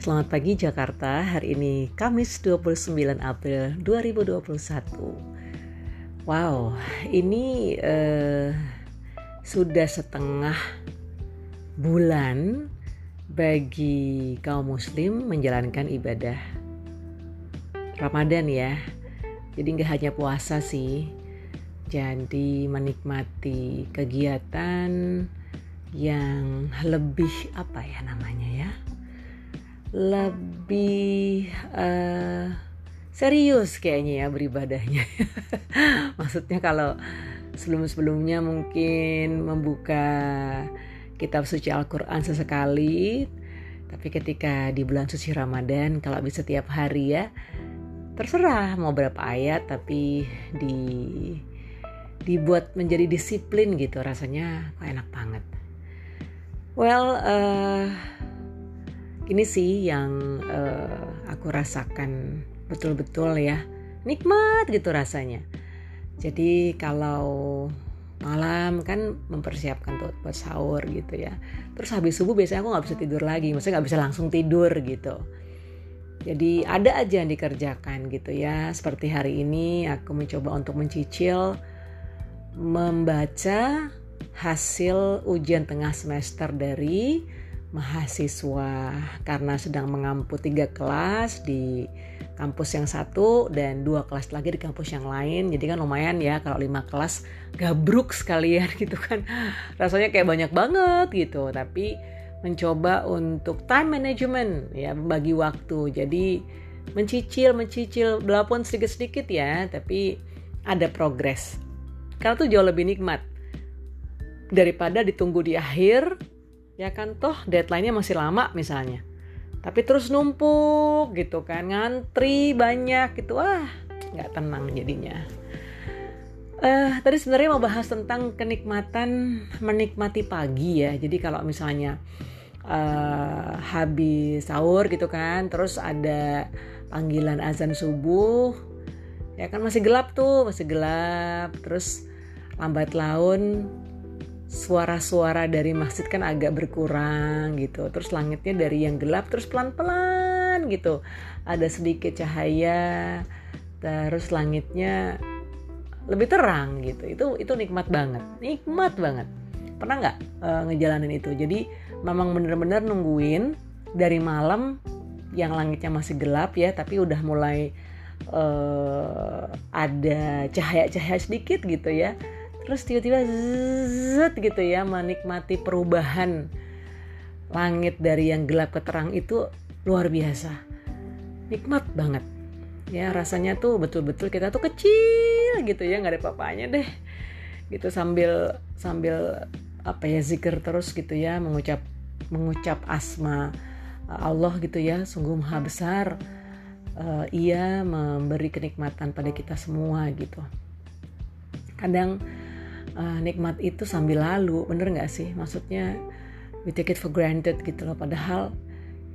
Selamat pagi Jakarta, hari ini Kamis 29 April 2021 Wow, ini uh, sudah setengah bulan bagi kaum muslim menjalankan ibadah Ramadan ya. Jadi nggak hanya puasa sih Jadi menikmati kegiatan yang lebih apa ya namanya ya lebih uh, serius kayaknya ya beribadahnya. Maksudnya kalau sebelum-sebelumnya mungkin membuka kitab suci Al-Quran sesekali, tapi ketika di bulan suci Ramadan kalau bisa tiap hari ya terserah mau berapa ayat tapi di dibuat menjadi disiplin gitu rasanya enak banget. Well, uh, ini sih yang uh, aku rasakan betul-betul ya. Nikmat gitu rasanya. Jadi kalau malam kan mempersiapkan buat, buat sahur gitu ya. Terus habis subuh biasanya aku nggak bisa tidur lagi. Maksudnya nggak bisa langsung tidur gitu. Jadi ada aja yang dikerjakan gitu ya. Seperti hari ini aku mencoba untuk mencicil membaca hasil ujian tengah semester dari mahasiswa karena sedang mengampu tiga kelas di kampus yang satu dan dua kelas lagi di kampus yang lain. Jadi kan lumayan ya kalau lima kelas gabruk sekalian gitu kan. Rasanya kayak banyak banget gitu. Tapi mencoba untuk time management ya bagi waktu. Jadi mencicil mencicil walaupun sedikit-sedikit ya tapi ada progres. Karena tuh jauh lebih nikmat daripada ditunggu di akhir ya kan toh deadline-nya masih lama misalnya. Tapi terus numpuk gitu kan ngantri banyak gitu wah nggak tenang jadinya. Uh, tadi sebenarnya mau bahas tentang kenikmatan menikmati pagi ya. Jadi kalau misalnya uh, habis sahur gitu kan terus ada panggilan azan subuh ya kan masih gelap tuh masih gelap. Terus lambat laun suara-suara dari masjid kan agak berkurang gitu. Terus langitnya dari yang gelap terus pelan-pelan gitu. Ada sedikit cahaya, terus langitnya lebih terang gitu. Itu itu nikmat banget. Nikmat banget. Pernah nggak uh, ngejalanin itu? Jadi memang bener-bener nungguin dari malam yang langitnya masih gelap ya, tapi udah mulai uh, ada cahaya-cahaya sedikit gitu ya terus tiba-tiba zet gitu ya menikmati perubahan langit dari yang gelap ke terang itu luar biasa. Nikmat banget. Ya rasanya tuh betul-betul kita tuh kecil gitu ya nggak ada papanya deh. Gitu sambil sambil apa ya zikir terus gitu ya mengucap mengucap asma Allah gitu ya sungguh maha besar. Uh, ia memberi kenikmatan pada kita semua gitu. Kadang uh, nikmat itu sambil lalu bener nggak sih? Maksudnya we take it for granted gitu loh. Padahal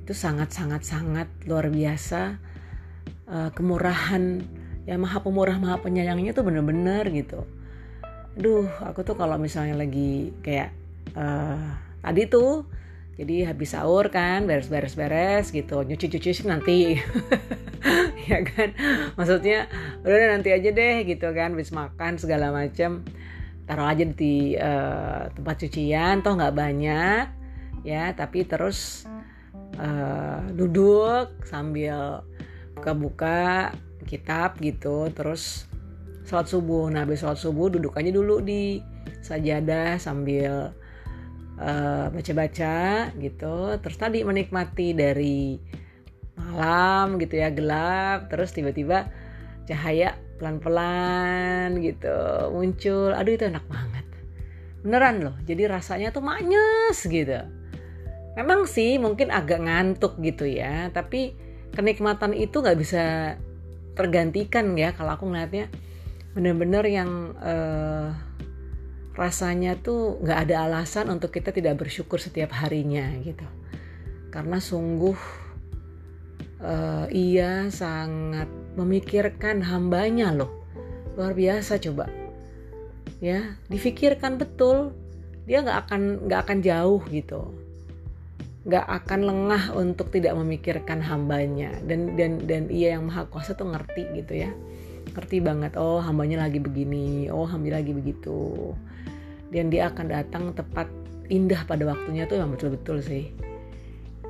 itu sangat sangat sangat luar biasa. Uh, kemurahan ya maha pemurah maha penyayangnya tuh bener-bener gitu. Duh aku tuh kalau misalnya lagi kayak uh, tadi tuh jadi habis sahur kan beres-beres beres gitu nyuci-cuci nanti. Ya kan? Maksudnya udah nanti aja deh gitu kan habis makan segala macam taruh aja di uh, tempat cucian toh nggak banyak ya. Tapi terus uh, duduk sambil buka-buka kitab gitu terus sholat subuh. Nah habis sholat subuh duduk aja dulu di sajadah sambil baca baca-baca gitu. Terus tadi menikmati dari malam gitu ya gelap. Terus tiba-tiba cahaya pelan-pelan gitu muncul aduh itu enak banget. Beneran loh jadi rasanya tuh manis gitu. Memang sih mungkin agak ngantuk gitu ya tapi kenikmatan itu nggak bisa tergantikan ya kalau aku ngeliatnya bener-bener yang uh, rasanya tuh nggak ada alasan untuk kita tidak bersyukur setiap harinya gitu. Karena sungguh uh, ia sangat memikirkan hambanya loh. Luar biasa coba. Ya difikirkan betul dia nggak akan nggak akan jauh gitu. Nggak akan lengah untuk tidak memikirkan hambanya. Dan dan dan ia yang maha kuasa tuh ngerti gitu ya. Ngerti banget oh hambanya lagi begini oh hambanya lagi begitu. Dan dia akan datang tepat indah pada waktunya tuh yang betul-betul sih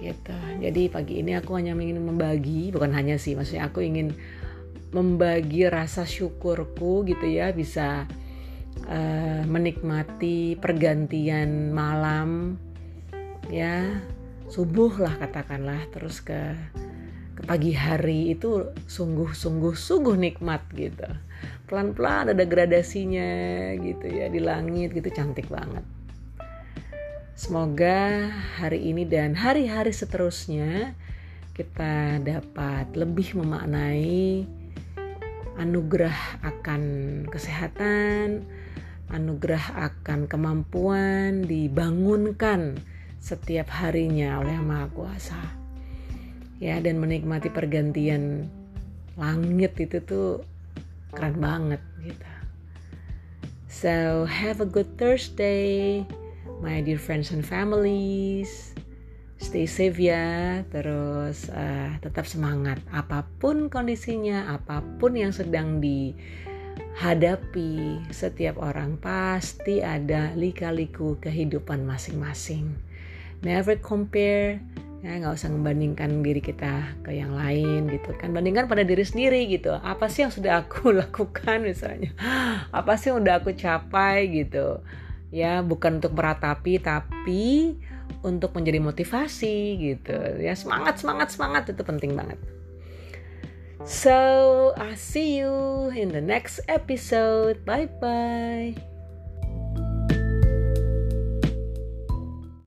gitu. Jadi pagi ini aku hanya ingin membagi bukan hanya sih maksudnya aku ingin membagi rasa syukurku gitu ya bisa uh, menikmati pergantian malam ya. Subuh lah katakanlah terus ke ke pagi hari itu sungguh-sungguh sungguh nikmat gitu. Pelan-pelan ada gradasinya gitu ya di langit gitu cantik banget semoga hari ini dan hari-hari seterusnya kita dapat lebih memaknai anugerah akan kesehatan anugerah akan kemampuan dibangunkan setiap harinya oleh Maha Kuasa. Ya, dan menikmati pergantian langit itu tuh keren banget gitu. So, have a good Thursday, my dear friends and families. Stay safe ya, terus uh, tetap semangat. Apa pun kondisinya, apa pun yang sedang dihadapi, setiap orang pasti ada lika-liku kehidupan masing-masing. Never compare ya nggak usah membandingkan diri kita ke yang lain gitu kan. Bandingkan pada diri sendiri gitu. Apa sih yang sudah aku lakukan misalnya? Apa sih yang udah aku capai gitu ya bukan untuk meratapi tapi untuk menjadi motivasi gitu. Ya semangat semangat semangat itu penting banget. So I see you in the next episode. Bye bye